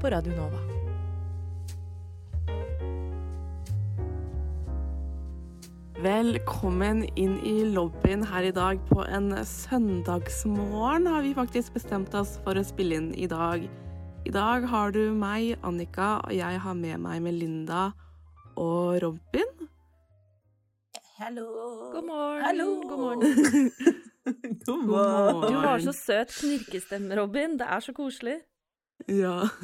på Radio Nova. Velkommen inn i lobbyen her i dag på en søndagsmorgen har vi faktisk bestemt oss for å spille inn i dag. I dag har du meg, Annika, og jeg har med meg Melinda og Robin. Hallo. God morgen. Hallo. God morgen. God morgen. Du har så søt knirkestemme, Robin. Det er så koselig. Ja.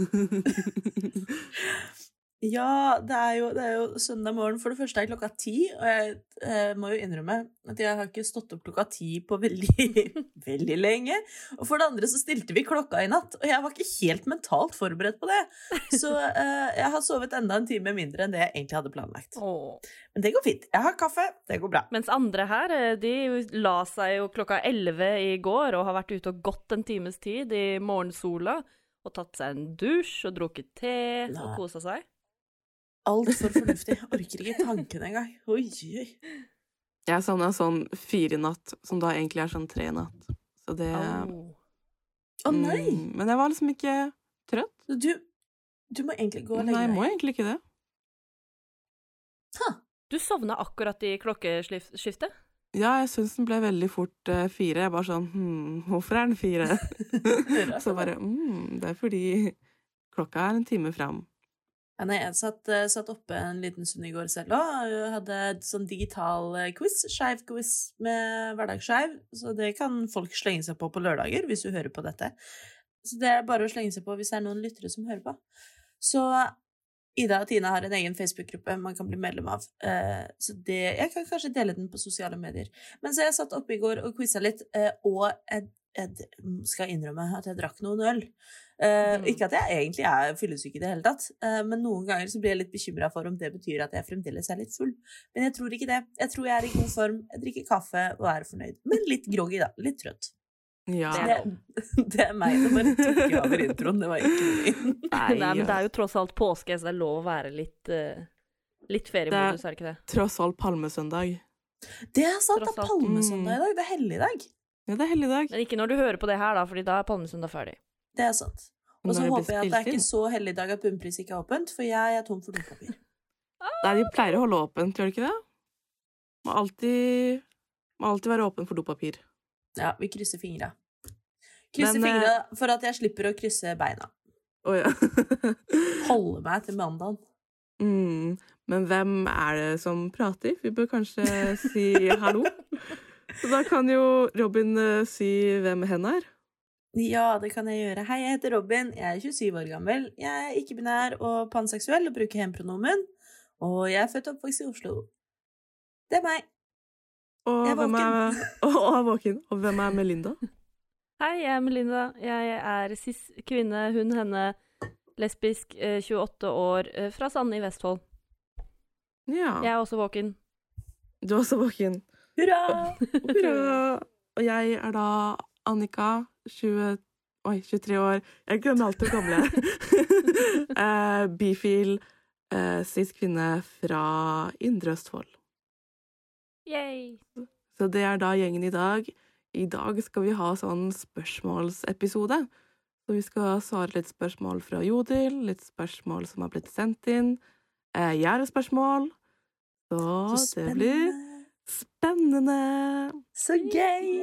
Ja, det er, jo, det er jo søndag morgen. For det første er klokka ti, og jeg eh, må jo innrømme at jeg har ikke stått opp klokka ti på veldig, veldig lenge. Og for det andre så stilte vi klokka i natt, og jeg var ikke helt mentalt forberedt på det. Så eh, jeg har sovet enda en time mindre enn det jeg egentlig hadde planlagt. Åh. Men det går fint. Jeg har kaffe, det går bra. Mens andre her, eh, de la seg jo klokka 11 i går og har vært ute og gått en times tid i morgensola og tatt seg en dusj og drukket te og Nei. kosa seg. Altfor fornuftig. Jeg orker ikke tanken engang. Oi, oi. Jeg savna sånn fire i natt, som da egentlig er sånn tre i natt. Så det. Å nei! Mm, Men jeg var liksom ikke trøtt. Du, du må egentlig gå og legge Nei, jeg må egentlig ikke det. Ha. Du sovna akkurat i klokkeskiftet? Ja, jeg syns den ble veldig fort uh, fire. Jeg bare sånn Hm, hvorfor er den fire? Så bare mm, Det er fordi klokka er en time fram. Ja, nei, jeg satt, eh, satt oppe en liten stund i går selv òg. Hadde et sånn digital eh, quiz, skeiv quiz med hverdagsskeiv. Så det kan folk slenge seg på på lørdager hvis du hører på dette. Så det er bare å slenge seg på hvis det er noen lyttere som hører på. Så Ida og Tina har en egen Facebook-gruppe man kan bli medlem av. Eh, Så det, jeg kan kanskje dele den på sosiale medier. Men så jeg satt oppe i går og quiza litt, eh, og jeg, jeg skal innrømme at jeg drakk noen øl. Eh, Mhm. Ikke at jeg egentlig er fyllesyk i det hele tatt, men noen ganger så blir jeg litt bekymra for om det betyr at jeg fremdeles er litt full. Men jeg tror ikke det. Jeg tror jeg er i god form, jeg drikker kaffe og er fornøyd. Men litt groggy, da. Litt trøtt. Ja. Det Det, er meg. Det bare tok over introen. Det var ikke min. Nei, men det er jo tross alt påske, så det er lov å være litt, uh, litt feriemodus, er det ikke det? Tross alt palmesøndag. Det er sant. Det er palmesøndag i dag. Det er helligdag. Ja, det er helligdag. Men ikke når du hører på det her, da, fordi da er palmesøndag ferdig. Det er sant. Og så håper jeg at det er ikke så helligdag at Bunnpris ikke er åpent, for jeg er tom for dopapir. Nei, de pleier å holde åpent, gjør de ikke det? Må alltid, må alltid være åpen for dopapir. Ja, vi krysser fingra. Krysser Men, eh, fingra for at jeg slipper å krysse beina. Å ja. Holde meg til mandagen. mm. Men hvem er det som prater? Vi bør kanskje si hallo. Så da kan jo Robin eh, si hvem hen er. Ja, det kan jeg gjøre. Hei, jeg heter Robin. Jeg er 27 år gammel. Jeg er ikke-binær og panseksuell og bruker hen-pronomen. Og jeg er født og oppvokst i Oslo. Det er meg. Og Jeg er hvem er, og, og er våken. Og hvem er Melinda? Hei, jeg er Melinda. Jeg er cis-kvinne, hun, henne, lesbisk, eh, 28 år, eh, fra Sande i Vestfold. Ja, Jeg er også våken. du er også våken. Hurra! Hurra! Og jeg er da Annika, 20, oi, 23 år. Jeg glemmer alt det gamle. eh, bifil, uh, cis-kvinne fra Indre Østfold. Yay! Så det er da gjengen i dag. I dag skal vi ha sånn spørsmålsepisode. Så vi skal svare litt spørsmål fra Jodel, litt spørsmål som har blitt sendt inn. Eh, jeg har et spørsmål. Så, Så det blir spennende. spennende. Så gøy!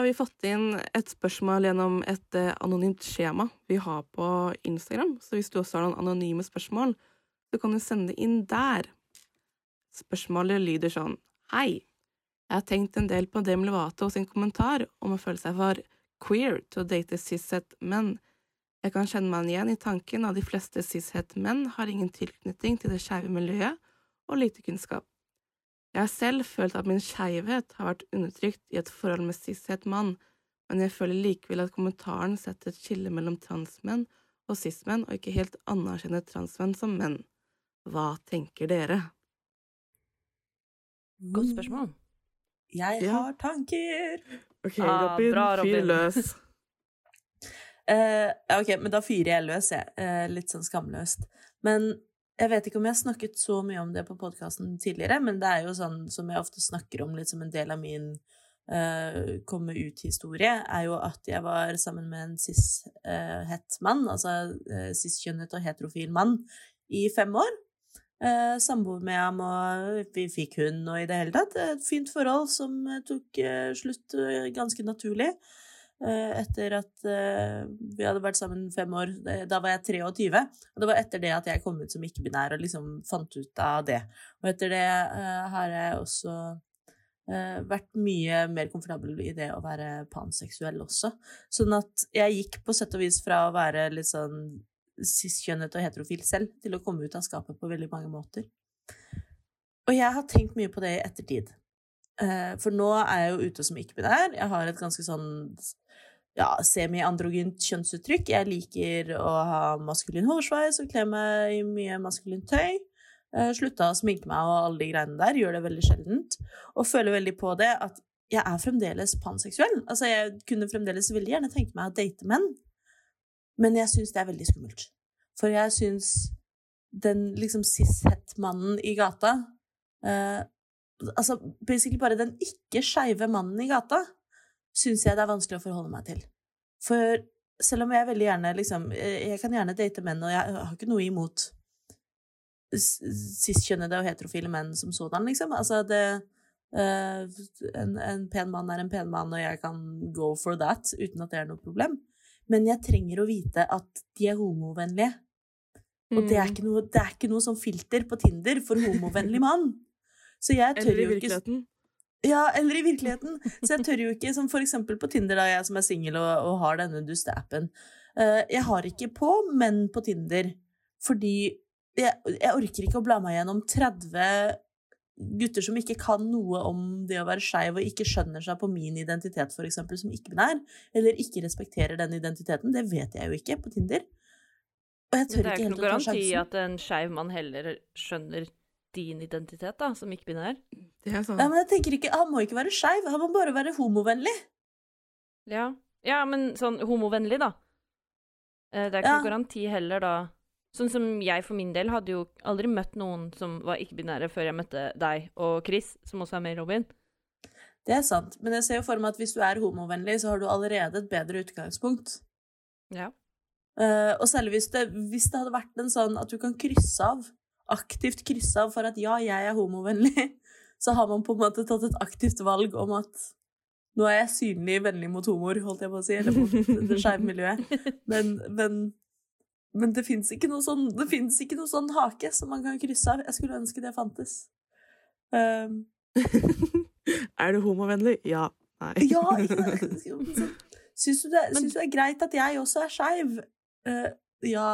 Har vi fått inn et spørsmål gjennom et eh, anonymt skjema vi har på Instagram. Så hvis du også har noen anonyme spørsmål, så kan du sende det inn der. Spørsmålet lyder sånn Hei. Jeg har tenkt en del på Demi Lovato sin kommentar om å føle seg for queer til å date cishet menn. Jeg kan kjenne meg igjen i tanken at de fleste cishet menn har ingen tilknytning til det skeive miljøet og lite kunnskap. Jeg har selv følt at min skeivhet har vært undertrykt i et forhold med cishet mann, men jeg føler likevel at kommentaren setter et skille mellom transmenn og cismenn, og ikke helt anerkjenner transmenn som menn. Hva tenker dere? Godt spørsmål. Jeg Ja. har tanker! Ok, Ah, Robin, bra, fyr løs. uh, ok, men da fyrer jeg løs, jeg. Uh, litt sånn skamløst. Men jeg vet ikke om jeg har snakket så mye om det på podkasten tidligere, men det er jo sånn som jeg ofte snakker om litt som en del av min uh, komme ut-historie, er jo at jeg var sammen med en cis-het mann, altså uh, cis-kjønnet og heterofil mann, i fem år. Uh, Samboer med ham, og vi fikk hund, og i det hele tatt et fint forhold som tok slutt ganske naturlig. Eh, etter at eh, vi hadde vært sammen fem år. Da var jeg 23. Og det var etter det at jeg kom ut som ikke-binær og liksom fant ut av det. Og etter det eh, har jeg også vært mye mer komfortabel i det å være panseksuell også. Sånn at jeg gikk på sett og vis fra å være litt sånn cis-kjønnet og heterofil selv til å komme ut av skapet på veldig mange måter. Og jeg har tenkt mye på det i ettertid. For nå er jeg jo ute som ikke-binær. Jeg har et ganske sånn ja, semi-androgynt kjønnsuttrykk. Jeg liker å ha maskulin hårsveis og kle meg i mye maskulint tøy. Eh, Slutta å sminke meg og alle de greiene der. Gjør det veldig sjeldent. Og føler veldig på det at jeg er fremdeles panseksuell. Altså, jeg kunne fremdeles veldig gjerne tenke meg å date menn. Men jeg syns det er veldig skummelt. For jeg syns den liksom cis-het-mannen i gata eh, Altså basically bare den ikke-skeive mannen i gata syns jeg det er vanskelig å forholde meg til. For selv om jeg veldig gjerne liksom eh, Jeg kan gjerne date menn, og jeg har ikke noe imot siskjønnede og heterofile menn som sådan, liksom. Altså, det eh, en, en pen mann er en pen mann, og jeg kan go for that uten at det er noe problem. Men jeg trenger å vite at de er homovennlige. Og det er Mm. ikke noe, det er ikke noe sånn filter på Tinder for homovennlig mann. Så jeg tør jo ikke. Ja, eller i virkeligheten. Så jeg tør jo ikke, som for eksempel på Tinder, da jeg som er singel og, og har denne duste-appen. Eh, jeg har ikke på menn på Tinder, fordi jeg, jeg orker ikke å bla meg gjennom 30 gutter som ikke kan noe om det å være skeiv, og ikke skjønner seg på min identitet, for eksempel, som ikke-binær, eller ikke respekterer den identiteten. Det vet jeg jo ikke på Tinder. Og jeg tør det er jo ikke helt noe å ta garanti at en skeiv mann heller skjønner din identitet, da, som ikke-binær. Det er sånn. Ja, men jeg tenker ikke, Han må ikke være skeiv, han må bare være homovennlig. Ja. ja, men sånn homovennlig, da. Eh, Det er ikke Ja. garanti heller, da. Sånn som jeg for min del hadde jo aldri møtt noen som var ikke-binære før jeg møtte deg og Chris, som også er med i Robin. Det er sant, men jeg ser jo for meg at hvis du er homovennlig, så har du allerede et bedre utgangspunkt. Ja. Uh, og selv hvis det, hvis det hadde vært en sånn at du kan krysse av, aktivt kryssa av for at ja, jeg er homovennlig, så har man på en måte tatt et aktivt valg om at nå er jeg synlig vennlig mot homoer, holdt jeg på å si, eller mot det skeive miljøet. Men, men, men det fins ikke, sånn- ikke noe sånn hake som man kan krysse av. Jeg skulle ønske det fantes. Um, er du homovennlig? Ja. Nei. Ja, ikke? Syns du, det- syns du det er greit at jeg også er skeiv? Uh, ja.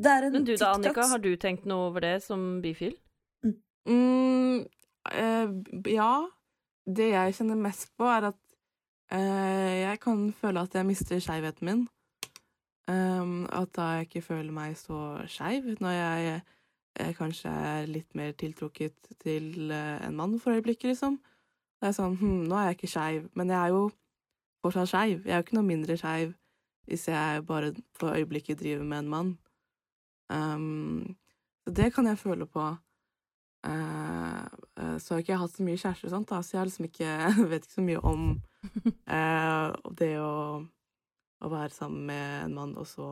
Det er en Men du da, Annika, har du tenkt noe over det som bifil? Mm, eh, ja. Det jeg kjenner mest på, er at eh, jeg kan føle at jeg mister skeivheten min. Um, at da jeg ikke føler meg så skeiv, når jeg eh, kanskje er litt mer tiltrukket til eh, en mann for øyeblikket, liksom. Det er sånn hm, nå er jeg ikke skeiv, men jeg er jo fortsatt skeiv. Jeg er jo ikke noe mindre skeiv hvis jeg bare for øyeblikket driver med en mann. Um, så det kan jeg føle på. Uh, så har ikke jeg hatt så mye kjærester sånt, da, så jeg liksom ikke, vet ikke så mye om uh, det å, å være sammen med en mann, og så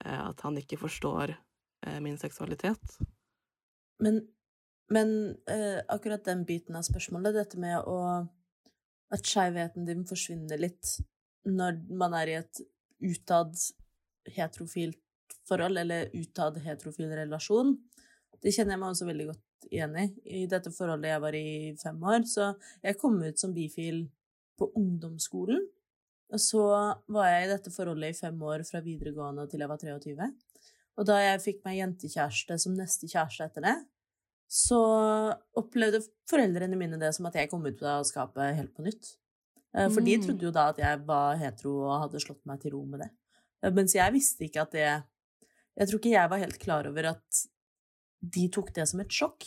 at han ikke forstår min seksualitet. Men, men akkurat den biten av spørsmålet, dette med å at skeivheten din forsvinner litt når man er i et utad heterofilt forhold, eller utad heterofil relasjon. Det kjenner jeg meg også veldig godt igjen i. I dette forholdet jeg var i fem år, så jeg kom ut som bifil på ungdomsskolen. Og så var jeg i dette forholdet i fem år fra videregående til jeg var 23. Og da jeg fikk meg jentekjæreste som neste kjæreste etter det, så opplevde foreldrene mine det som at jeg kom ut av skapet helt på nytt. Eh, For de Mm. trodde jo da at jeg var hetero og hadde slått meg til ro med det. Eh, Mens jeg visste ikke at det Jeg tror ikke jeg var helt klar over at de tok det som et sjokk.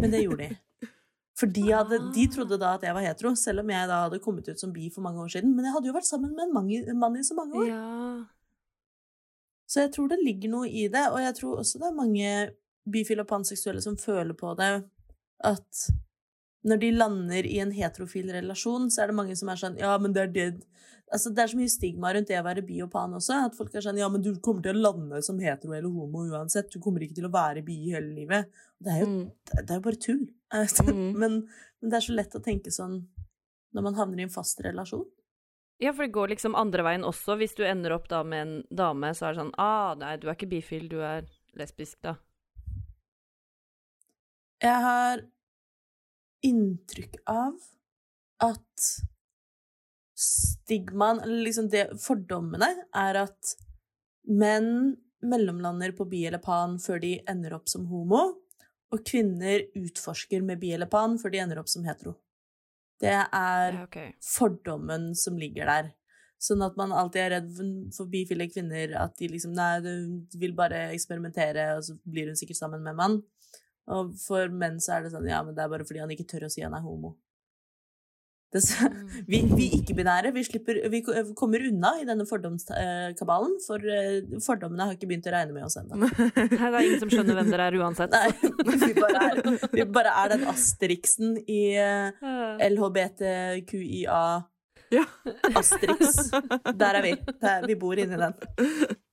Men det gjorde de. For de, hadde, de trodde da at jeg var hetero, selv om jeg da hadde kommet ut som bi for mange år siden. Men jeg hadde jo vært sammen med en mann i- en mann i så mange år. Ja. Så jeg tror det ligger noe i det, og jeg tror også det er mange bifile og panseksuelle som føler på det, at når de lander i en heterofil relasjon, så er det mange som er sånn Ja, men det er det Altså, det er så mye stigma rundt det å være bi og pan også, at folk er sånn Ja, men du kommer til å lande som hetero eller homo uansett, du kommer ikke til å være bi hele livet. Det er jo, Mm. det er jo bare tull. Mm. men, men det er så lett å tenke sånn når man havner i en fast relasjon. ja, for det går liksom andre veien også. Hvis du ender opp da med en dame, så er det sånn Ah, nei, du er ikke bifil, du er lesbisk, da. Jeg har inntrykk av at stigmaen, eller liksom det fordommene, er at menn mellomlander på bi eller pan før de ender opp som homo, og kvinner utforsker med bi eller pan før de ender opp som hetero. Det er Ja, fordommen som ligger der. Sånn at man alltid er redd for bifile kvinner, at de liksom Nei, du vil bare eksperimentere, og så blir hun sikkert sammen med mann. Og for menn så er det sånn Ja, men det er bare fordi han ikke tør å si han er homo. Det, Mm. vi, vi ikke-binære, vi, slipper- vi kommer unna i denne fordomskabalen, for eh, fordommene har ikke begynt å regne med oss ennå. Det er ingen som skjønner hvem dere er uansett. Nei, vi bare er, vi bare er den asteriksen i eh, Eh, LHBTQIA Ja. Asterix. Der er vi. Der, vi bor inni den.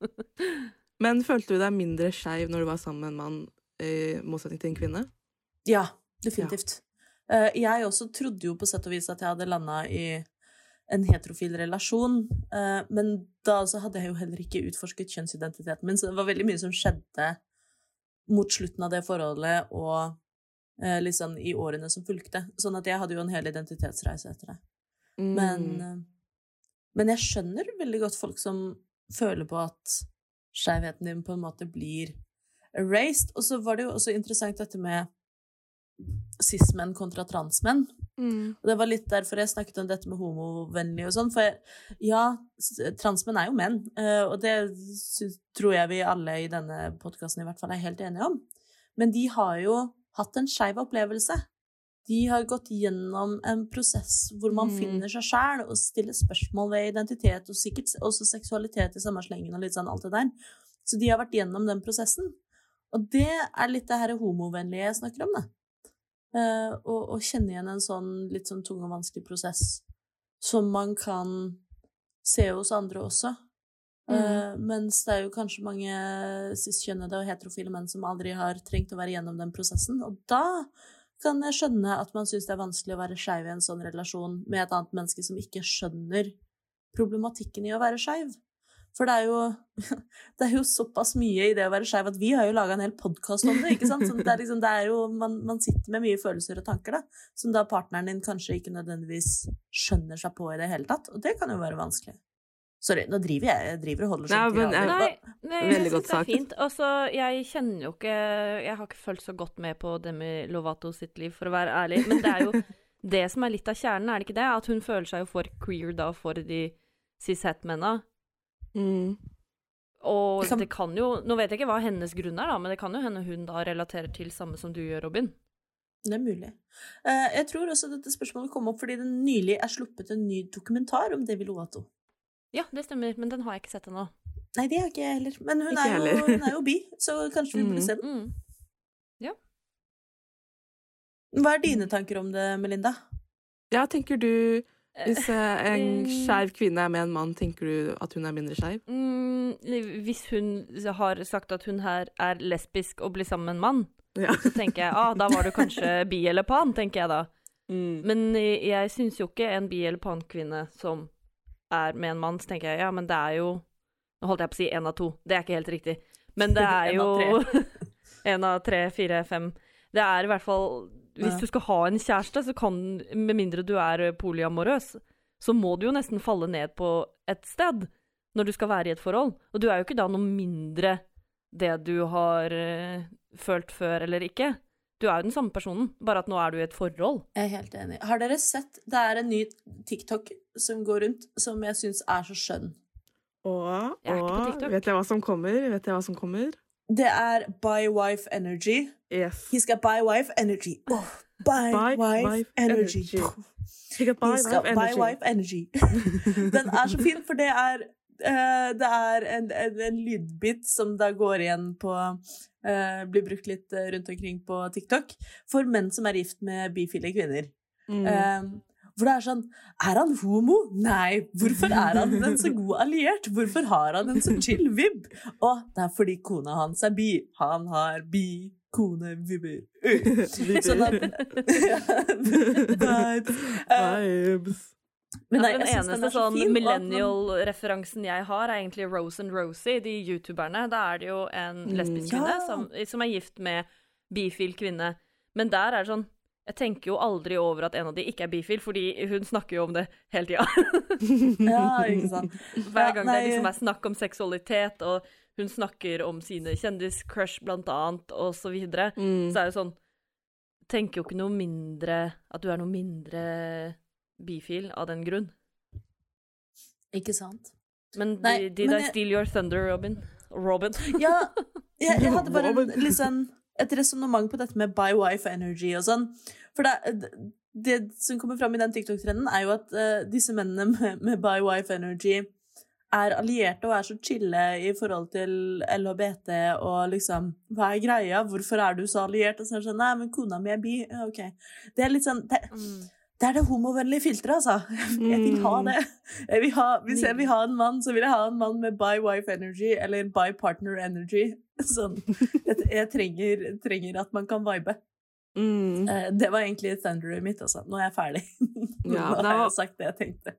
Men følte du deg mindre skeiv når du var sammen med en mann, i motsetning til en kvinne? Ja, definitivt. Ja. Jeg også trodde jo på sett og vis at jeg hadde landa i en heterofil relasjon, eh, men da så hadde jeg jo heller ikke utforsket kjønnsidentiteten min, så det var veldig mye som skjedde mot slutten av det forholdet og eh, liksom i årene som fulgte. Sånn at jeg hadde jo en hel identitetsreise etter det. Men, Mm. Men, men jeg skjønner veldig godt folk som føler på at skeivheten din på en måte blir erased. Og så var det jo også interessant dette med cis-menn kontra transmenn. Mm. Og det var litt derfor jeg snakket om dette med homovennlig og sånn. For jeg, ja, transmenn er jo menn, eh, og det tror jeg vi alle i denne podkasten i hvert fall er helt enige om. Men de har jo hatt en skeiv opplevelse. De har gått gjennom en prosess hvor man Mm. finner seg sjæl og stiller spørsmål ved identitet, og sikkert også seksualitet i samme slengen og litt sånn alt det der. Så de har vært gjennom den prosessen. Og det er litt det her homovennlige jeg snakker om, da. Og, og kjenne igjen en sånn litt sånn tung og vanskelig prosess som man kan se hos andre også. Eh, mens det er jo kanskje mange cis-kjønnede og heterofile menn som aldri har trengt å være gjennom den prosessen. Og da kan jeg skjønne at man syns det er vanskelig å være skeiv i en sånn relasjon med et annet menneske som ikke skjønner problematikken i å være skeiv. For det er jo, det er jo såpass mye i det å være skeiv at vi har jo laga en hel podkast om det. ikke sant? Så det er liksom, det er jo, man, man sitter med mye følelser og tanker da, som da partneren din kanskje ikke nødvendigvis skjønner seg på i det hele tatt. Og det kan jo være vanskelig. Sorry, nå driver jeg, jeg driver og holder sånn men tirader. Nei, nei jeg syns det er fint. Altså, jeg kjenner jo ikke Jeg har ikke følt så godt med på Demi Lovato sitt liv, for å være ærlig. Men det er jo det som er litt av kjernen, er det ikke det? At hun føler seg jo for queer da for de cis-het-menna. Mm. Og Det kan- det kan jo Nå vet jeg ikke hva hennes grunn er, da, men det kan jo hende hun da relaterer til samme som du gjør, Robin. Det er mulig. Eh, jeg tror også dette spørsmålet kom opp fordi det nylig er sluppet en ny dokumentar om Devi Lovato. Ja, det stemmer, men den har jeg ikke sett ennå. Nei, det har ikke jeg heller. Men hun, er, er jo, hun er jo bi, så kanskje vi burde Mhm. se den. Mm. Hva er dine tanker om det, Melinda? Ja, tenker du Hvis eh, en Mm. skeiv kvinne er med en mann, tenker du at hun er mindre skeiv? Mm, hvis hun har sagt at hun her er lesbisk og blir sammen med en mann, Ja. så tenker jeg ah, da var du kanskje bi eller pan, tenker jeg da. Mm. Men eh, jeg syns jo ikke en bi- eller pan-kvinne som er med en mann, så tenker jeg ja, men det er jo Nå holdt jeg på å si én av to, det er ikke helt riktig. Men det er jo én av tre, fire, fem. Det er i hvert fall Hvis du skal ha en kjæreste, så kan Med mindre du er polyamorøs, så må du jo nesten falle ned på et sted når du skal være i et forhold. Og du er jo ikke da noe mindre det du har uh, følt før eller ikke. Du er jo den samme personen, bare at nå er du i et forhold. Jeg er helt enig. Har dere sett Det er en ny TikTok som går rundt, som jeg syns er så skjønn. Og, Jeg er ikke på og vet jeg hva som kommer? Vet jeg hva som kommer? Det er Buy Wife Energy. Yes. He's got Buy Wife Energy. Oh, buy, Buy Wife, Wife Energy. Energy. He skal buy wife Buy energy. Wife Energy. Den er så fin, for det er Uh, Det er en, en, en lydbit som da går igjen på uh, Blir brukt litt eh, rundt omkring på TikTok for menn som er gift med bifile kvinner. Mm. Hvor det er sånn Er han homo? Nei. Hvorfor er han en så god alliert? Hvorfor har han en så chill vibb? Å, det er fordi kona hans er bi. Han har bi. Kone, vibber. Uh. Sånn at Vibes. Eh, Vibes. Men nei, ja, den eneste sånn millennial-referansen jeg har, er egentlig Rose and Rosie, de youtuberne. Da er det jo en lesbisk Ja. kvinne som, som er gift med bifil kvinne. Men der er det sånn Jeg tenker jo aldri over at en av de ikke er bifil, fordi hun snakker jo om det hele tida. Ja, ikke sant. Hver gang ja, det liksom er snakk om seksualitet, og hun snakker om sine kjendiscrush blant annet, og så videre, Mm. så er det sånn Tenker jo ikke noe mindre At du er noe mindre bifil av den grunn. Ikke sant. Men Nei, de, de men der jeg- steal your thunder, Robin. Robin. Ja, jeg, jeg hadde bare sånn et resonnement på dette med by wife energy og sånn. For det, det som kommer fram i den TikTok-trenden, er jo at uh, disse mennene med, med By wife energy er allierte og er så chille i forhold til LHBT og liksom Hva er greia? Hvorfor er du så alliert? Og så er det sånn Nei, men kona mi er bi. OK. Det er litt sånn Det, det er det homovennlige filteret, altså. Jeg vil ha det. Jeg vil ha, hvis jeg vil ha en mann, så vil jeg ha en mann med by wife energy eller by partner energy. Sånn. Jeg, jeg trenger, trenger at man kan vibe. Mm. Eh, Det var egentlig thunderet mitt, altså. Nå er jeg ferdig. Ja, Nå har var- jeg sagt det jeg tenkte.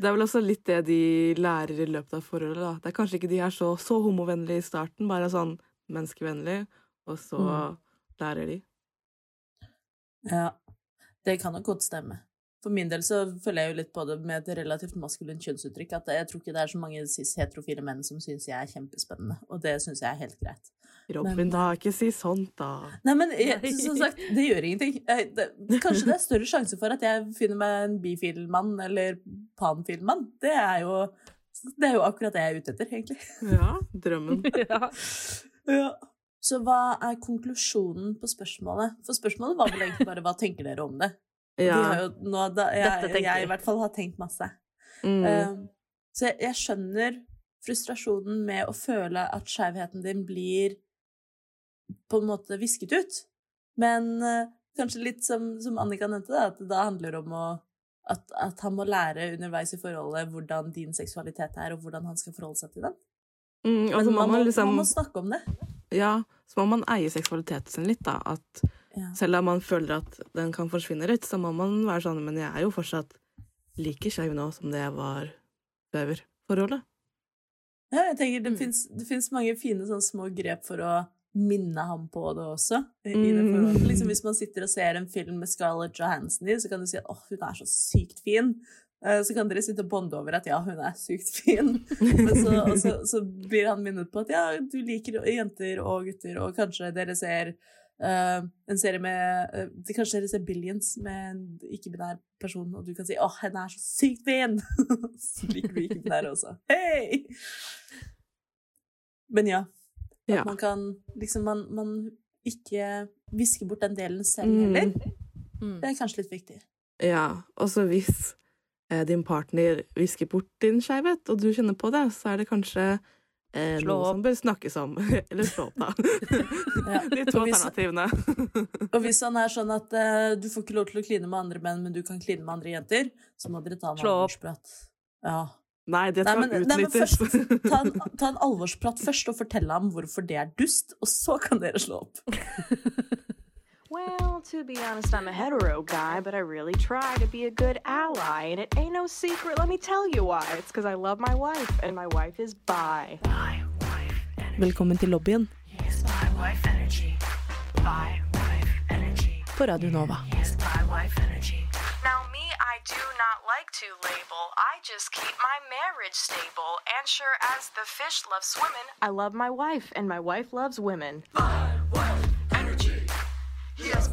Det er vel også litt det de lærer i løpet av forholdet. da. Det er kanskje ikke de er så, så homovennlige i starten, bare sånn menneskevennlig, og så Mm. lærer de. Ja, det kan nok godt stemme. For min del så føler jeg jo litt på det med et relativt maskulint kjønnsuttrykk, at jeg tror ikke det er så mange cis-heterofile menn som syns jeg er kjempespennende, og det syns jeg er helt greit. Robin, Men- da, ikke si sånt, da. Nei, men jeg, som sagt, det gjør ingenting. Jeg, det, kanskje det er større sjanse for at jeg finner meg en bifil-mann eller panfil-mann. Det er jo det er jo akkurat det jeg er ute etter, egentlig. Ja, drømmen. ja. Ja. Så hva er konklusjonen på spørsmålet? For spørsmålet var vel egentlig bare hva tenker dere om det? Ja. jo nå, da, jeg, jeg vi. i hvert fall har tenkt masse. Mm. Um, så jeg, jeg skjønner frustrasjonen med å føle at skjevheten din blir på en måte visket ut. Men eh, kanskje litt som, som Annika nevnte, da, at det da handler om å at, at han må lære underveis i forholdet hvordan din seksualitet er, og hvordan han skal forholde seg til den. Mm, altså, man, må, liksom man må snakke om det. Ja, så må man eie seksualiteten sin litt, da. At Ja. selv om man føler at den kan forsvinne litt, så må man være sånn Men jeg er jo fortsatt like skeiv nå som det jeg var før forholdet. Ja, jeg tenker det Mm. finnes, mange fine sånne små grep for å minne ham på det også. I i det Mm. Liksom Hvis man sitter og ser en film med Scarlett Johansson i, så kan du si at oh, hun er så sykt fin. Eh, Så kan dere sitte og bonde over at ja, hun er sykt fin. Men så, så, så blir han minnet på at ja, du liker jenter og gutter, og kanskje dere ser uh, en serie med uh, Kanskje dere ser Billions med en ikke-binær person, og du kan si åh, henne er så sykt fin! så liker du ikke-binære også. Hei! Men ja. At Ja. man kan liksom man, man ikke visker bort den delen selv Mm. heller. Mm. Det er kanskje litt viktig. Ja, og så hvis eh, din partner visker bort din skeivhet, og du kjenner på det, så er det kanskje eh, noe som bør snakkes om. Eller slå opp, da. Ja. De to alternativene. Og hvis han er sånn at eh, du får ikke lov til å kline med andre menn, men du kan kline med andre jenter, så må dere ta en Slå opp. Ja. Nei, det Nei, skal utnyttes. nei, men først, ta, en, ta en alvorsprat først og fortelle ham hvorfor det er dust, og så kan dere slå opp. Well, to be honest, I'm a hetero guy, but I really try to be a good ally. And it ain't no secret, let me tell you why. It's because I love my wife, and my wife is bi. Velkommen til lobbyen Yes, my wife energy. Bi wife energy. på Radio Nova. To label. I just keep my marriage stable. And sure as the fish loves swimming, I love my wife, and my wife loves women. He has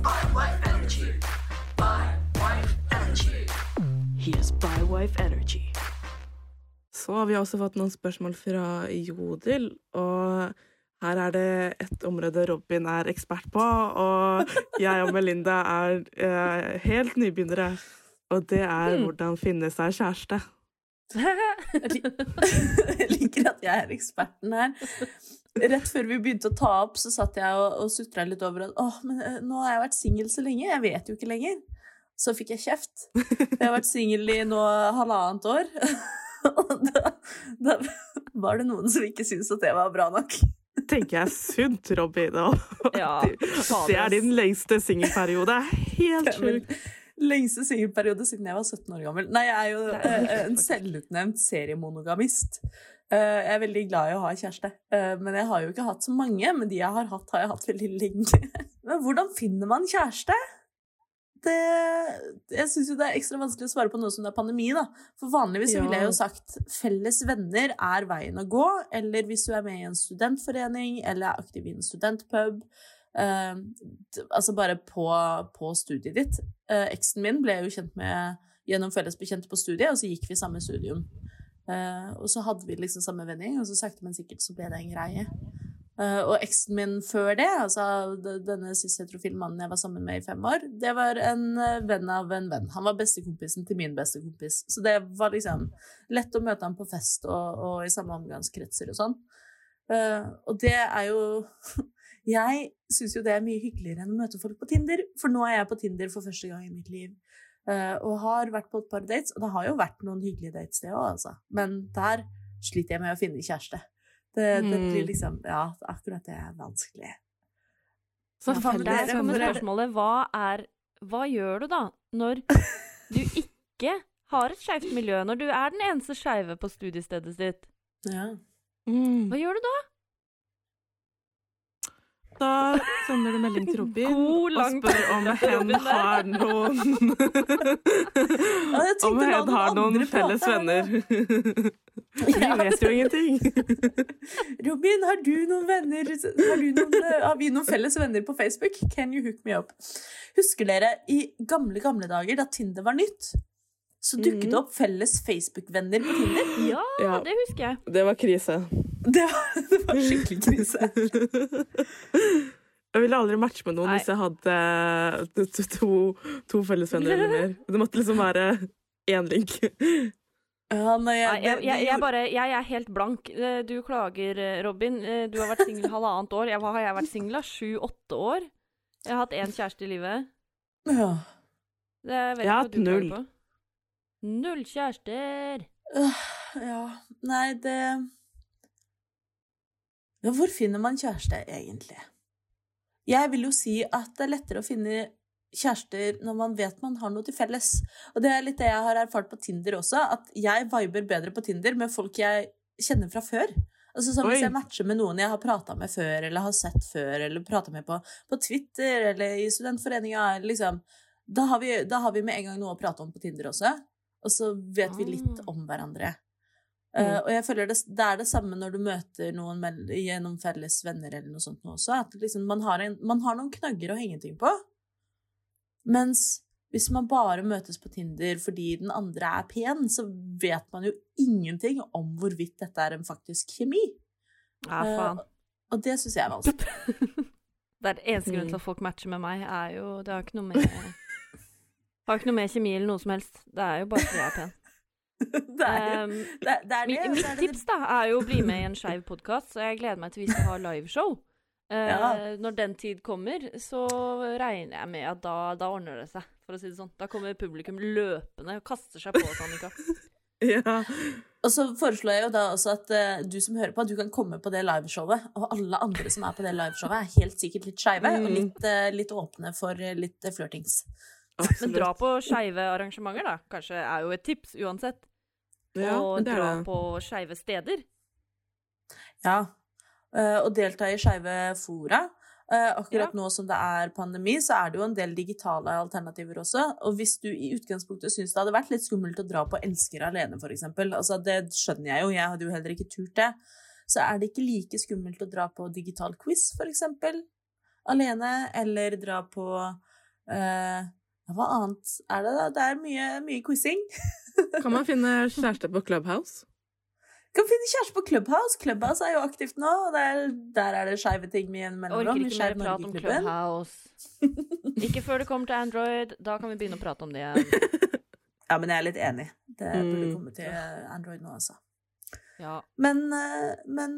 bi wife energy. Så har vi også fått noen spørsmål fra Jodel, og her er det et område Robin er ekspert på, og jeg og Melinda er eh, helt nybegynnere. Og det er hvordan finne seg kjæreste. Jeg liker at jeg er eksperten her. Rett før vi begynte å ta opp, så satt jeg og, og sutra litt over at åh, men eh, nå har jeg vært singel så lenge, jeg vet jo ikke lenger. Så fikk jeg kjeft. Jeg har vært singel i nå halvannet år. Og da, da var det noen som ikke syntes at det var bra nok. tenker jeg sunt, Robin. Ja, det er din lengste singelperiode. Helt sjukt. Lengste singelperiode siden jeg var 17 år gammel. Nei, jeg er jo er eh, en selvutnevnt seriemonogamist. Uh, jeg er veldig glad i å ha kjæreste, uh, men jeg har jo ikke hatt så mange. Men de jeg har hatt, har jeg hatt veldig lenge. Men hvordan finner man kjæreste? Det, jeg syns jo det er ekstra vanskelig å svare på noe som det er pandemi, da. For vanligvis ja. ville jeg jo sagt felles venner er veien å gå. Eller hvis du er med i en studentforening eller er aktiv i en studentpub. Eh, altså bare på, på studiet ditt. Eh, eksen min ble jeg jo kjent med gjennom fellesbekjente på studiet, og så gikk vi samme studium. Eh, og så hadde vi liksom samme vending, og så sakte, men sikkert så ble det en greie. Uh, og eksen min før det, altså denne cis-heterofile mannen jeg var sammen med i fem år, det var en venn av en venn. Han var bestekompisen til min bestekompis. Så det var liksom lett å møte ham på fest og, og i samme omgangskretser og sånn. Uh, og det er jo Jeg syns jo det er mye hyggeligere enn å møte folk på Tinder, for nå er jeg på Tinder for første gang i mitt liv. Eh, og har vært på et par dates, og det har jo vært noen hyggelige dates, det òg, altså. Men der sliter jeg med å finne kjæreste. Det, det blir liksom Ja, akkurat det er vanskelig. Så Ja, for Der kommer spørsmålet hva er Hva gjør du da, når du ikke har et skeivt miljø? Når du er den eneste skeive på studiestedet ditt? Ja. Hva gjør du da? Da sender du melding til Robin God, og spør om hen har noen Ja, Om hen har noen felles venner. Vi vet jo ingenting. Robin, har du noen venner Har, du noen, eh, har vi noen felles venner på Facebook? Can you hook me up? Husker dere i gamle, gamle dager, da Tinder var nytt? Så dukket det Mhm. opp felles Facebook-venner på Tinder. Ja, Ja, det husker jeg. det var krise. Det var, det var skikkelig krise. Jeg ville aldri matche med noen Nei. hvis jeg hadde to, to, to fellesvenner eller mer. Det måtte liksom være én link. Ja, nei, Nei, jeg, jeg, jeg, bare, jeg er helt blank. Eh, Du klager, eh, Robin. Eh, Du har vært singel halvannet år. Hva har jeg vært singel av? Sju-åtte år? Jeg har hatt én kjæreste i livet. ja. Det jeg vet Jeg har hatt null. Null kjærester. Uh, ja. Nei, det ja, Hvor finner man kjæreste, egentlig? Jeg vil jo si at det er lettere å finne kjærester når man vet man har noe til felles. Og det er litt det jeg har erfart på Tinder også, at jeg viber bedre på Tinder med folk jeg kjenner fra før. Altså sånn Hvis jeg matcher med noen jeg har prata med før, eller har sett før, eller prata med på, på Twitter eller i studentforeninga, liksom da har, vi, da har vi med en gang noe å prate om på Tinder også. Og så vet vi litt Ah. om hverandre. Mm. Eh, og jeg føler det, det er det samme når du møter noen gjennom felles venner eller noe sånt også. At liksom man, har en, man har noen knagger å henge ting på. Mens hvis man bare møtes på Tinder fordi den andre er pen, så vet man jo ingenting om hvorvidt dette er en faktisk kjemi. Ja, faen. faen. og det syns jeg er vanskelig. Det er det eneste grunnen til at folk matcher med meg, er jo Det har ikke noe med Har ikke noe med kjemi eller noe som helst. Det er jo bare fordi jeg er pen. det er Um, det, det er det. Mitt, mitt tips da, er jo å bli med i en skeiv podkast, så jeg gleder meg til vi skal ha liveshow. Uh, Ja. Når den tid kommer, så regner jeg med at da, da ordner det seg, for å si det sånn. Da kommer publikum løpende og kaster seg på oss, Annika. Ja. Og så foreslår jeg jo da også at uh, du som hører på, du kan komme på det liveshowet. Og alle andre som er på det liveshowet, er helt sikkert litt skeive og Mm. litt, uh, litt åpne for litt flørtings. Men dra på skeive arrangementer, da. Kanskje er jo et tips uansett. Ja, og dra det. på skeive steder. Ja. eh, og delta i skeive fora. Eh, akkurat Ja. nå som det er pandemi, så er det jo en del digitale alternativer også. Og hvis du i utgangspunktet syns det hadde vært litt skummelt å dra på Elsker alene, eksempel, altså det skjønner jeg jo, jeg hadde jo heller ikke turt det, så er det ikke like skummelt å dra på digital quiz, eksempel, alene, eller dra på eh, Hva annet er det, da? Det er mye, mye quizing. Kan man finne kjæreste på Clubhouse? Kan finne kjæreste på Clubhouse. Clubhouse er jo aktivt nå, og der, der er det skeive ting med en Orker mellomrom. i ikke mer prat om Clubhouse. Ikke før det kommer til Android. Da kan vi begynne å prate om det igjen. Ja, men jeg er litt enig. Det burde Mm. komme til Android nå, altså. Ja. Men, eh, men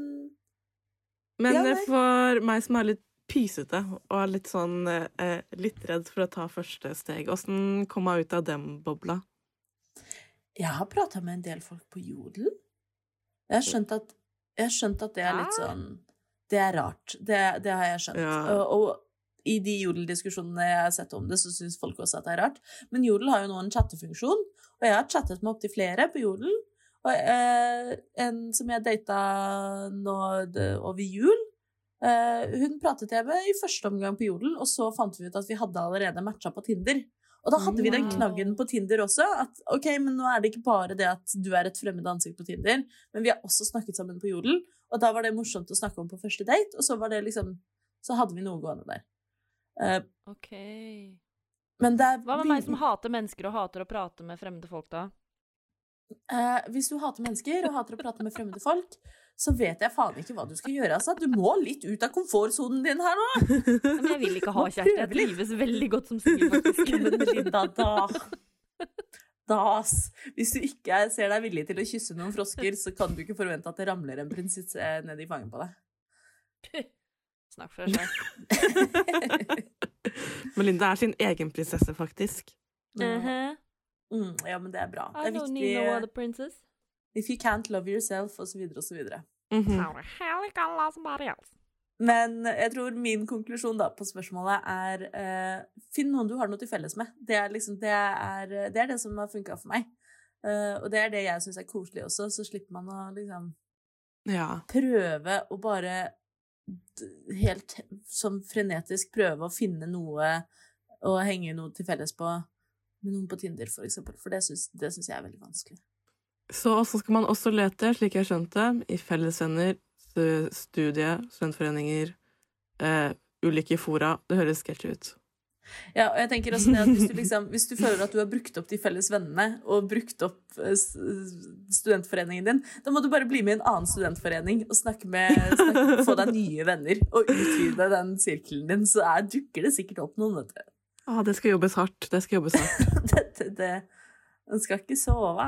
Men Ja, for meg som er litt pysete og er litt sånn eh, litt redd for å ta første steg, åssen kom jeg ut av den bobla? jeg har prata med en del folk på Jodel. Jeg har skjønt at, jeg har skjønt at det er litt sånn Det er rart. Det, det har jeg skjønt. Ja. Og, og i de Jodel-diskusjonene jeg har sett om det, så syns folk også at det er rart. Men Jodel har jo nå en chattefunksjon, og jeg har chattet med opptil flere på Jodel. Og eh, en som jeg data nå over jul, hun pratet jeg med i første omgang på Jodel, og så fant vi ut at vi hadde allerede matcha på Tinder. Og da hadde vi den knaggen på Tinder også. At ok, men nå er det ikke bare det at du er et fremmed ansikt på Tinder, men vi har også snakket sammen på Jodel. Og da var det morsomt å snakke om på første date, og så var det liksom Så hadde vi noe gående der. Uh, OK. men det er Hva med meg som hater mennesker og hater å prate med fremmede folk, da? Uh, hvis du hater mennesker og hater å prate med fremmede folk, så vet jeg faen ikke hva du skal gjøre. Altså. Du må litt ut av komfortsonen din her nå! Men jeg vil ikke ha kjæreste. Jeg trives veldig godt som singel, faktisk. Men Linda, da Da. Hvis du ikke er, ser deg villig til å kysse noen frosker, så kan du ikke forvente at det ramler en prinsesse ned i fanget på deg. Snakk for deg selv. Melinda er sin egen prinsesse, faktisk. Mhm. mm, ja, men det er bra. Det I er don't viktig need no other princess. If you can't love yourself. Mhm. I love somebody else? Men jeg tror min konklusjon da på spørsmålet er uh, Finn noen du har noe til felles med. Det er liksom, det er det, er det som har funka for meg. Uh, og det er det jeg syns er koselig også, så slipper man å liksom Ja. prøve å bare helt sånn frenetisk prøve å finne noe å henge noe til felles på med noen på Tinder, for eksempel. For det syns, det syns jeg er veldig vanskelig. Så også skal man også lete, slik jeg skjønte, i fellesvenner, studie, studentforeninger, eh, ulike fora. Det høres sketsj ut. Ja, og jeg tenker også det at hvis du, liksom, hvis du føler at du har brukt opp de felles vennene, og brukt opp eh, studentforeningen din, da må du bare bli med i en annen studentforening og snakke med, snakke, få deg nye venner, og utvide den sirkelen din, så er, dukker det sikkert opp noen, vet du. Ah, det skal jobbes hardt. Det skal jobbes hardt. det, det, det. Man skal ikke sove.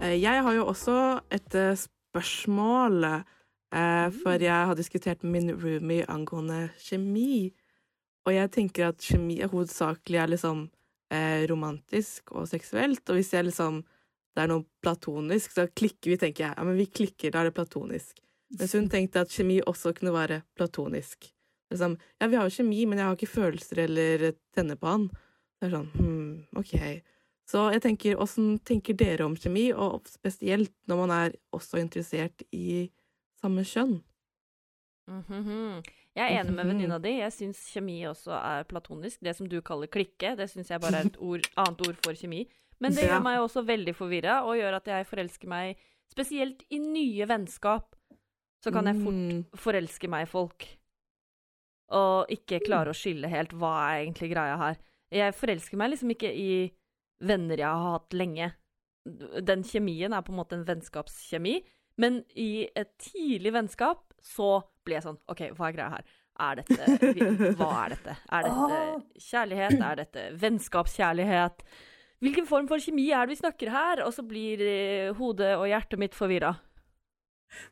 Eh, Jeg har jo også et eh, spørsmål, eh, for jeg har diskutert med min roomie angående kjemi. Og jeg tenker at kjemi er hovedsakelig er liksom romantisk og seksuelt, og hvis jeg liksom det er noe platonisk, så klikker vi, tenker jeg. Ja, men vi klikker, da er det platonisk. Mens hun tenkte at kjemi også kunne være platonisk. Liksom, ja, vi har jo kjemi, men jeg har ikke følelser eller tenner på han. Det er sånn, hm, ok. Så jeg tenker, åssen tenker dere om kjemi, og spesielt når man er også interessert i samme kjønn? Mhm. Jeg er enig med Mhm. venninna di. Jeg syns kjemi også er platonisk. Det som du kaller klikke, det syns jeg bare er et ord, annet ord for kjemi. Men det gjør meg også veldig forvirra, og gjør at jeg forelsker meg spesielt i nye vennskap. Så kan jeg fort Mm. forelske meg i folk. Og ikke klare å skille helt hva er egentlig greia her. Jeg forelsker meg liksom ikke i venner jeg har hatt lenge. Den kjemien er på en måte en vennskapskjemi, men i et tidlig vennskap så blir jeg sånn OK, hva er greia her? Er dette Hva er dette? Er dette kjærlighet? Er dette vennskapskjærlighet? Hvilken form for kjemi er det vi snakker her? Og så blir eh, hodet og hjertet mitt forvirra.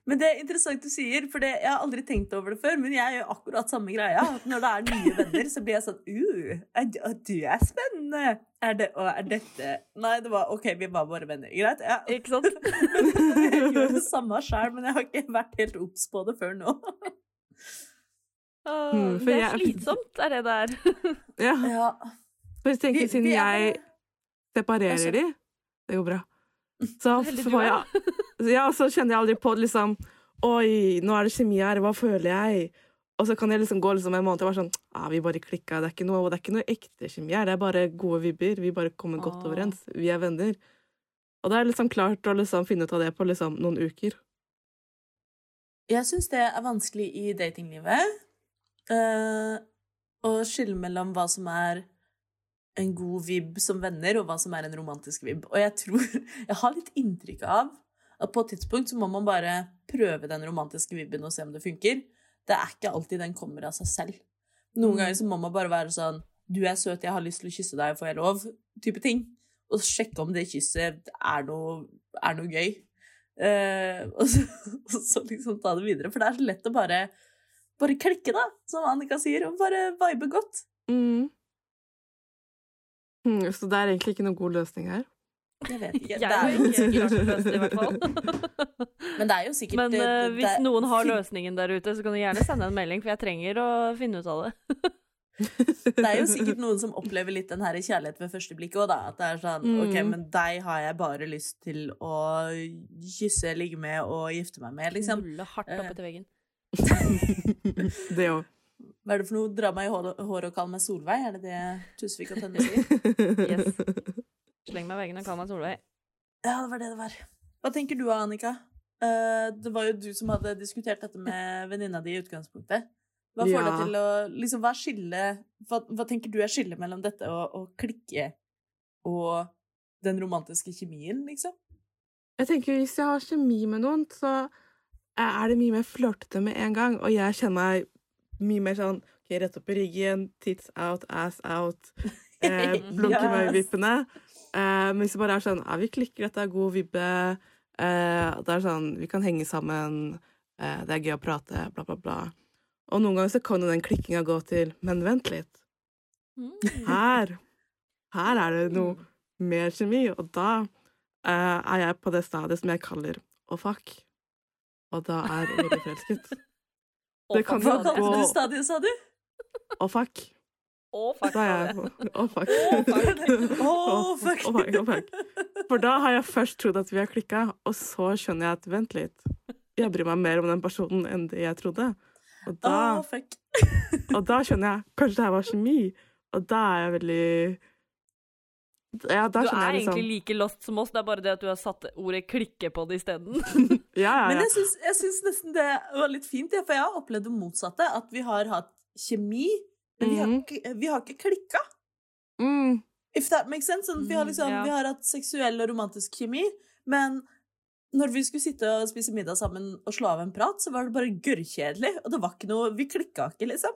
Men det er interessant du sier, for det, jeg har aldri tenkt over det før. Men jeg gjør akkurat samme greia. Når det er nye venner, så blir jeg sånn uh, du- du er spennende. Er det, og er dette Nei, det var OK, vi var bare venner. Greit. Ja. Ikke sant? jeg gjør det samme sjøl, men jeg har ikke vært helt obs på det før nå. Mm, det er jeg- slitsomt, er det det er. Ja, Ja. for jeg tenker Vi- siden vi er jeg separerer Altså- de Det går bra. Så var får jeg Ja, så kjenner jeg aldri på det, liksom Oi, nå er det kjemi her, hva føler jeg? Og så kan jeg liksom gå liksom en måned og være sånn ah, Vi bare klikka. Det er ikke noe, det er ikke noe ekte kjemi her. Det er bare gode vibber. Vi bare kommer godt Ah. overens. Vi er venner. Og da er liksom klart å liksom finne ut av det på liksom noen uker. Jeg syns det er vanskelig i datinglivet. uh, å skille mellom hva som er en god vib som venner, og hva som er en romantisk vib. Og jeg tror Jeg har litt inntrykk av at på et tidspunkt så må man bare prøve den romantiske vibben og se om det funker. Det er ikke alltid den kommer av seg selv. Noen Mm. ganger så må man bare være sånn Du er søt, jeg har lyst til å kysse deg, får jeg lov? Type ting. Og sjekke om det kysset er noe, er noe gøy. Uh, og, så, og så liksom ta det videre. For det er så lett å bare, bare klikke, da, som Annika sier, og bare vibe godt. Mm. Mm, så det er egentlig ikke noen god løsning her. Jeg vet ikke. Jeg det er jo ikke i hvert fall. men det er jo sikkert Men eh, hvis det- noen har løsningen der ute, så kan du gjerne sende en melding, for jeg trenger å finne ut av det. Det er jo sikkert noen som opplever litt den her kjærlighet ved første blikk òg, da. At det er sånn OK, Mm. men deg har jeg bare lyst til å kysse, ligge med og gifte meg med, liksom. Knulle hardt opp etter veggen. det òg. Hva er det for noe? Dra meg i hår- håret og kall meg Solveig? Er det det Tusvik og Tønne sier? Yes. Sleng meg i veggen og kall meg Solveig. Ja, det var det det var. Hva tenker du, Annika? Eh, det var jo du som hadde diskutert dette med venninna di i utgangspunktet. Hva får Ja. deg til å liksom, hva, skille, hva, hva tenker du er skillet mellom dette og, å klikke og den romantiske kjemien, liksom? Jeg tenker Hvis jeg har kjemi med noen, så er det mye mer flørtete med en gang. Og jeg kjenner meg mye mer sånn ok, rett opp i ryggen, tits out, ass out, eh, blunke med Yes. øyevippene. Eh, men hvis det bare er sånn ja, vi klikker, dette er god vibbe, uh, det er sånn vi kan henge sammen, uh, det er gøy å prate, bla, bla, bla. Og noen ganger så kan jo den klikkinga gå til men vent litt, Mm. her, her er det noe mer kjemi, og da er jeg på det stadiet som jeg kaller å fuck. Og da er jeg forelsket. Det kan jo gå å fuck. Å, fuck. Da er jeg å fuck. Å, fuck. oh, fuck, Oh, fuck. For da har jeg først trodd at vi har klikka, og så skjønner jeg at vent litt. Jeg bryr meg mer om den personen enn det jeg trodde. Og da, oh, fuck. og da skjønner jeg kanskje det her var kjemi. Og da er jeg veldig Ja, Du er liksom egentlig like lost som oss, det er bare det at du har satt ordet 'klikke' på det isteden. Ja, ja, Men jeg syns, jeg syns nesten det var litt fint, for jeg har opplevd det motsatte. At vi har hatt kjemi, men vi har Mhm. ikke, vi har ikke klikka. Mm. If that makes sense. Sånn, vi, har Mm, liksom, yeah. vi har hatt seksuell og romantisk kjemi, men når vi skulle sitte og spise middag sammen og slå av en prat, så var det bare gørrkjedelig, og det var ikke noe Vi klikka ikke, liksom.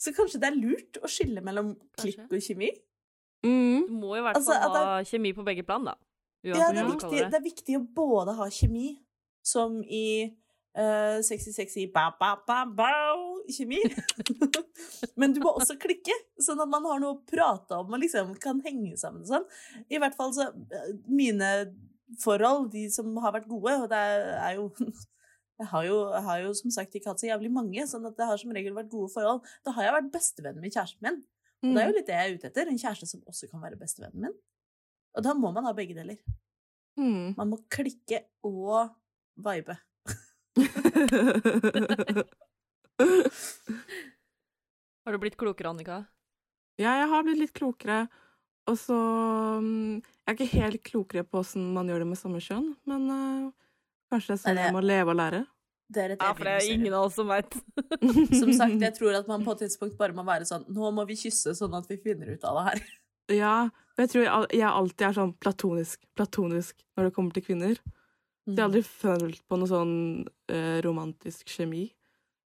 Så kanskje det er lurt å skille mellom klikk og kjemi? Mm. Du må i hvert Altså, fall at ha kjemi på begge plan, da. Ja, det er, viktig, det. det er viktig å både ha kjemi, som i uh, sexy, sexy ba, ba, ba, ba, kjemi. Men du må også klikke, sånn at man har noe å prate om og liksom kan henge sammen. Sånn. I hvert fall så eh, Mine forhold, de som har vært gode, og det er jo jeg har, jo, jeg har jo som sagt ikke hatt så jævlig mange, sånn at det har som regel vært gode forhold. Da har jeg vært bestevenn med kjæresten min. Og det er jo litt det jeg er ute etter. En kjæreste som også kan være bestevennen min. Og da må man ha begge deler. Mm. Man må klikke og vibe. Har du blitt klokere, Annika? Ja, jeg har blitt litt klokere. Og så mm, Jeg er ikke helt klokere på åssen man gjør det med samme kjønn, men uh, kanskje det er sånn man det- må leve og lære. Det er et Ja, for det er ingen av oss som veit. Som sagt, jeg tror at man på et tidspunkt bare må være sånn Nå må vi kysse, sånn at vi finner ut av det her. Ja, for jeg tror jeg, jeg alltid er sånn platonisk, platonisk når det kommer til kvinner. Så jeg har aldri følt på noe sånn uh, romantisk kjemi.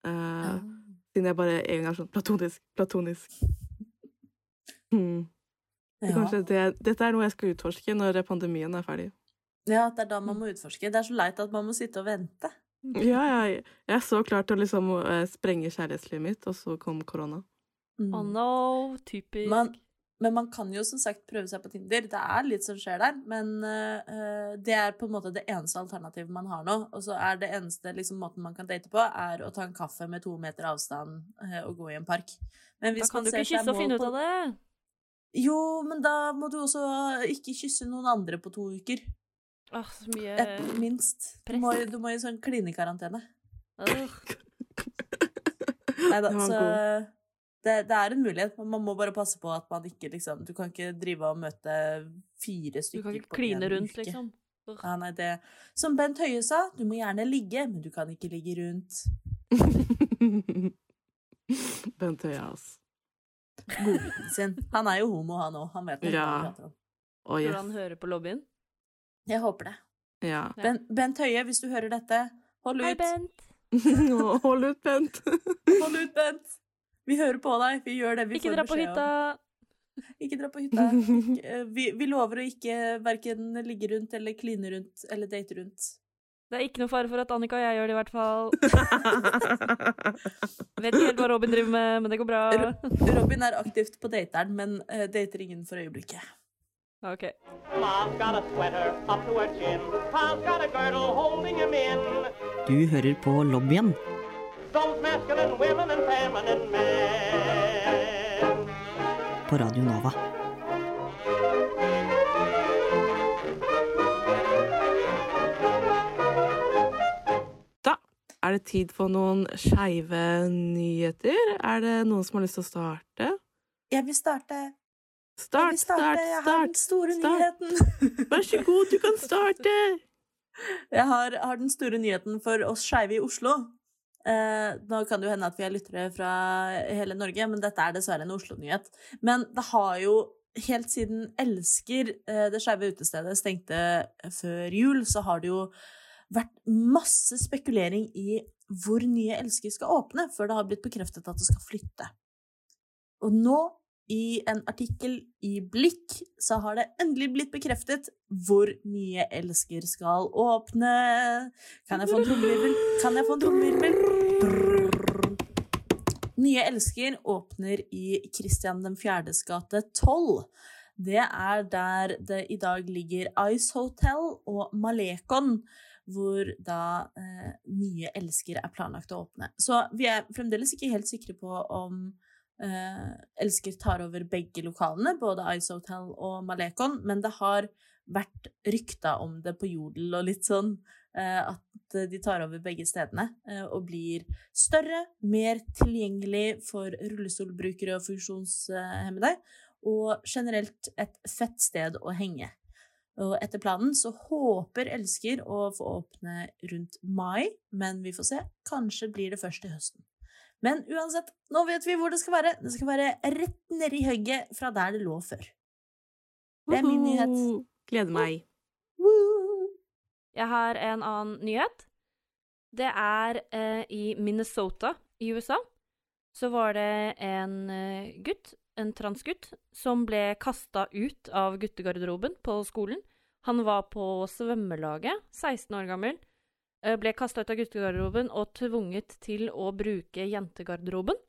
Eh, Siden jeg bare en er sånn platonisk, platonisk. Mm. Ja. det, dette er noe jeg skal utforske når pandemien er ferdig. ja, det er da man må utforske. Det er så leit at man må sitte og vente. Ja, jeg, jeg er så klar til å liksom eh, sprenge kjærlighetslivet mitt, og så kom korona. Mm. Oh no, typisk. Man, men man kan jo som sagt prøve seg på Tinder. Det er litt som skjer der, men uh, det er på en måte det eneste alternativet man har nå. Og så er det eneste liksom, måten man kan date på, er å ta en kaffe med to meter avstand uh, og gå i en park. Men Da kan du ikke kysse og finne ut av det. Jo, men da må du også ikke kysse noen andre på to uker. Åh, så mye Et, minst. Du må, du må i sånn klinekarantene. Åh. Nei da, så god. Det, det er en mulighet, men man må bare passe på at man ikke liksom Du kan ikke drive og møte fire Du stykker kan ikke på kline rundt, uke. liksom. Ja, nei, det Som Bent Høie sa, du må gjerne ligge, men du kan ikke ligge rundt. Bent Høie, altså. Godbiten sin. Han er jo homo, han òg. Han vet hva Ja. han prater om. Du han hører på lobbyen? Jeg håper det. Ja. Ja. Ben, Bent Høie, hvis du hører dette, hold ut. Hei, Bent. Hold ut, Bent. Hold ut, Bent. Vi hører på deg. Vi gjør det vi Ikke får dra beskjed om. Ikke dra på hytta. Ikke- eh, Vi, vi lover å ikke verken ligge rundt eller kline rundt eller date rundt. Det er ikke noe fare for at Annika og jeg gjør det, i hvert fall. Vet ikke helt hva Robin driver med, men det går bra. Robin er aktivt på dateren, men eh, dater ingen for øyeblikket. Ok. Ma's got a sweater up to her chin. Pa's got a girdle holding him in. Du hører på lobbyen Those masculine women and feminine men. på Radio Nova. Da er det tid for noen skeive nyheter. Er det noen som har lyst til å starte? Jeg vil starte. Start, Start, vil starte. start, Jeg har den start. store start. nyheten. Vær så god, du kan starte. Jeg har, har den store nyheten for oss skeive i Oslo. Eh, nå kan det jo hende at vi har lyttere fra hele Norge, men dette er dessverre en Oslo-nyhet. Men det har jo helt siden Elsker, eh, det skeive utestedet, stengte før jul, så har det jo vært masse spekulering i hvor nye Elsker skal åpne, før det har blitt bekreftet at det skal flytte. Og nå, i en artikkel i Blikk, så har det endelig blitt bekreftet hvor nye Elsker skal åpne. Kan jeg få en trommevirvel? Kan jeg få en trommevirvel? Nye Elsker åpner i Christian den 4.s gate 12. Det er der det i dag ligger Ice Hotel og Malekon, hvor da eh, nye Elsker er planlagt å åpne. Så vi er fremdeles ikke helt sikre på om eh, Elsker tar over begge lokalene, både Ice Hotel og Malekon, men det har vært rykta om det på Jodel og litt sånn, eh, at de tar over begge stedene eh, og blir større, mer tilgjengelig for rullestolbrukere og funksjonshemmede, og generelt et fett sted å henge. Og etter planen så håper Elsker å få åpne rundt mai, men vi får se. Kanskje blir det først til høsten. Men uansett, nå vet vi hvor det skal være. Det skal være rett nedi hugget fra der det lå før. Det er min nyhet. Gleder meg. Jeg har en annen nyhet. Det er eh, i Minnesota i USA. Så var det en eh, gutt, en transgutt, som ble kasta ut av guttegarderoben på skolen. Han var på svømmelaget, 16 år gammel. Eh, Ble kasta ut av guttegarderoben og tvunget til å bruke jentegarderoben.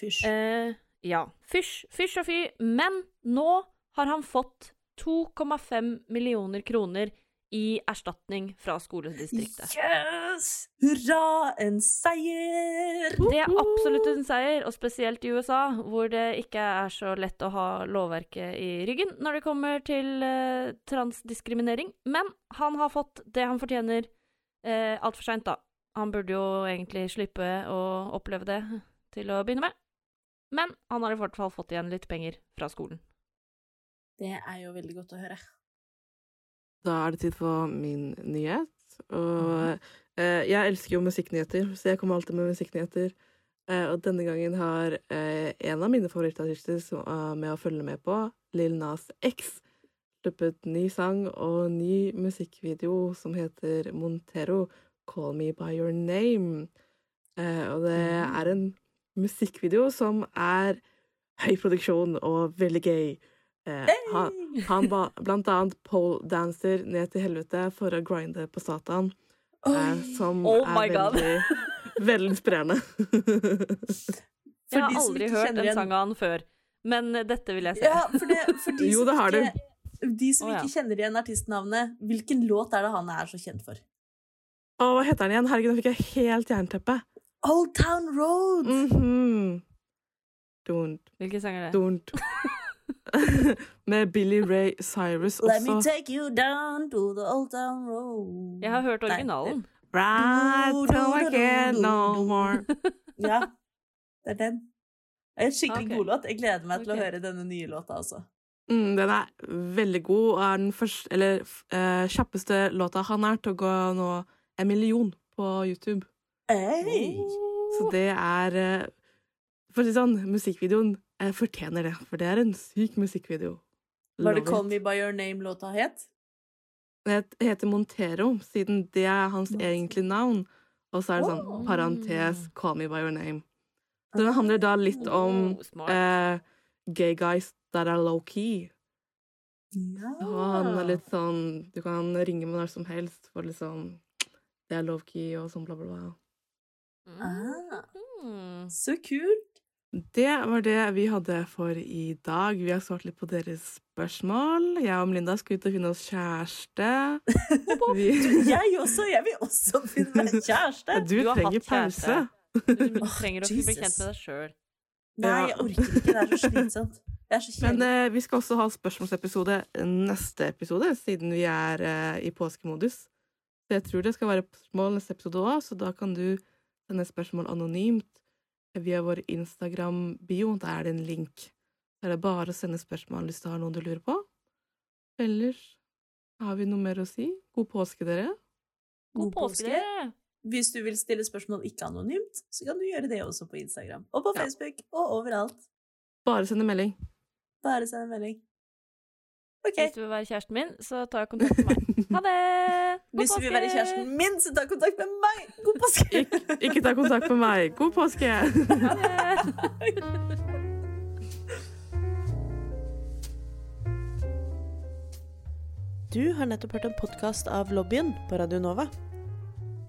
Fysj. Eh, ja. Fysj, fysj og fy. Men nå har han fått 2,5 millioner kroner i erstatning fra skoledistriktet. Yes! Hurra! En seier! Det er absolutt en seier, og spesielt i USA, hvor det ikke er så lett å ha lovverket i ryggen når det kommer til eh, transdiskriminering. Men han har fått det han fortjener eh, altfor seint, da. Han burde jo egentlig slippe å oppleve det til å begynne med. Men han har i hvert fall fått igjen litt penger fra skolen. Det er jo veldig godt å høre. Da er det tid for min nyhet. Og mm. eh, jeg elsker jo musikknyheter, så jeg kommer alltid med musikknyheter. Eh, og denne gangen har eh, en av mine favorittartister som, eh, med å følge med på Lil Nas X sluppet ny sang og ny musikkvideo som heter Montero, Call Me By Your Name. Eh, og det er en musikkvideo som er høy produksjon og veldig gøy. Eh, han, han ba, blant annet pole dancer ned til helvete for å grinde på Satan, eh, som Oh er veldig, veldig inspirerende. Jeg har aldri hørt den sangen før, men dette vil jeg se. Ja, for, det, for de Jo, det har du. ikke, De som oh, ja. ikke kjenner igjen artistnavnet, hvilken låt er det han er så kjent for? Å, hva heter han igjen? Herregud, nå fikk jeg helt jernteppe. Old Town Road! Mhm. Don't, Hvilken sang er det? don't. Med Billy Ray Cyrus Let me take you down to the old town road. Jeg har hørt originalen. Right till I can't no more. Ja, det er den. Det er en skikkelig okay. god låt. Jeg gleder meg til å høre denne nye låta, altså. Mm, den er veldig god, og er den første, eller eh, kjappeste låta han er til å gå nå en million på YouTube. Hey. Så det er eh, For å si det sånn, musikkvideoen eh, fortjener det, for det er en syk musikkvideo. Var det Call. Me By Your Name låta het? Det heter Montero, siden det er hans egentlige navn. Og så er det sånn Oh. parentes 'Call me by your name'. Så det handler da litt om Oh, eh, gay guys that are low-key. Ja. Så han er litt sånn Du kan ringe med når som helst, for liksom Det er low-key og sånn bla, bla, bla. Ah, Mm. så kult! Det var det vi hadde for i dag. Vi har svart litt på deres spørsmål. Jeg og Melinda skal ut og finne oss kjæreste. Vi, Jeg også! Jeg vil også finne meg kjæreste! du, Du trenger hatt kjæreste. pause. Du trenger å bli Jesus. kjent med deg sjøl. Nei, jeg orker ikke. Det er så slitsomt. Er så Men eh, vi skal også ha spørsmålsepisode neste episode, siden vi er eh, i påskemodus. Så jeg tror det skal være spørsmål neste episode òg, så da kan du sende spørsmål anonymt via vår Instagram-bio. Der er det en link. Da er det bare å sende spørsmål hvis du har noe du lurer på. Ellers har vi noe mer å si. God påske, dere. God påske! Hvis du vil stille spørsmål ikke anonymt, så kan du gjøre det også på Instagram. Og på Ja. Facebook, og overalt. Bare send en melding. Bare send en melding. OK. Hvis du vil være kjæresten min, så ta kontakt med meg. Ha det! God Hvis du vil være kjæresten min, så ta kontakt med meg! God påske! Ik ikke ta kontakt med meg. God påske! Ha det! Du har nettopp hørt en podkast av Lobbyen på Radio Nova.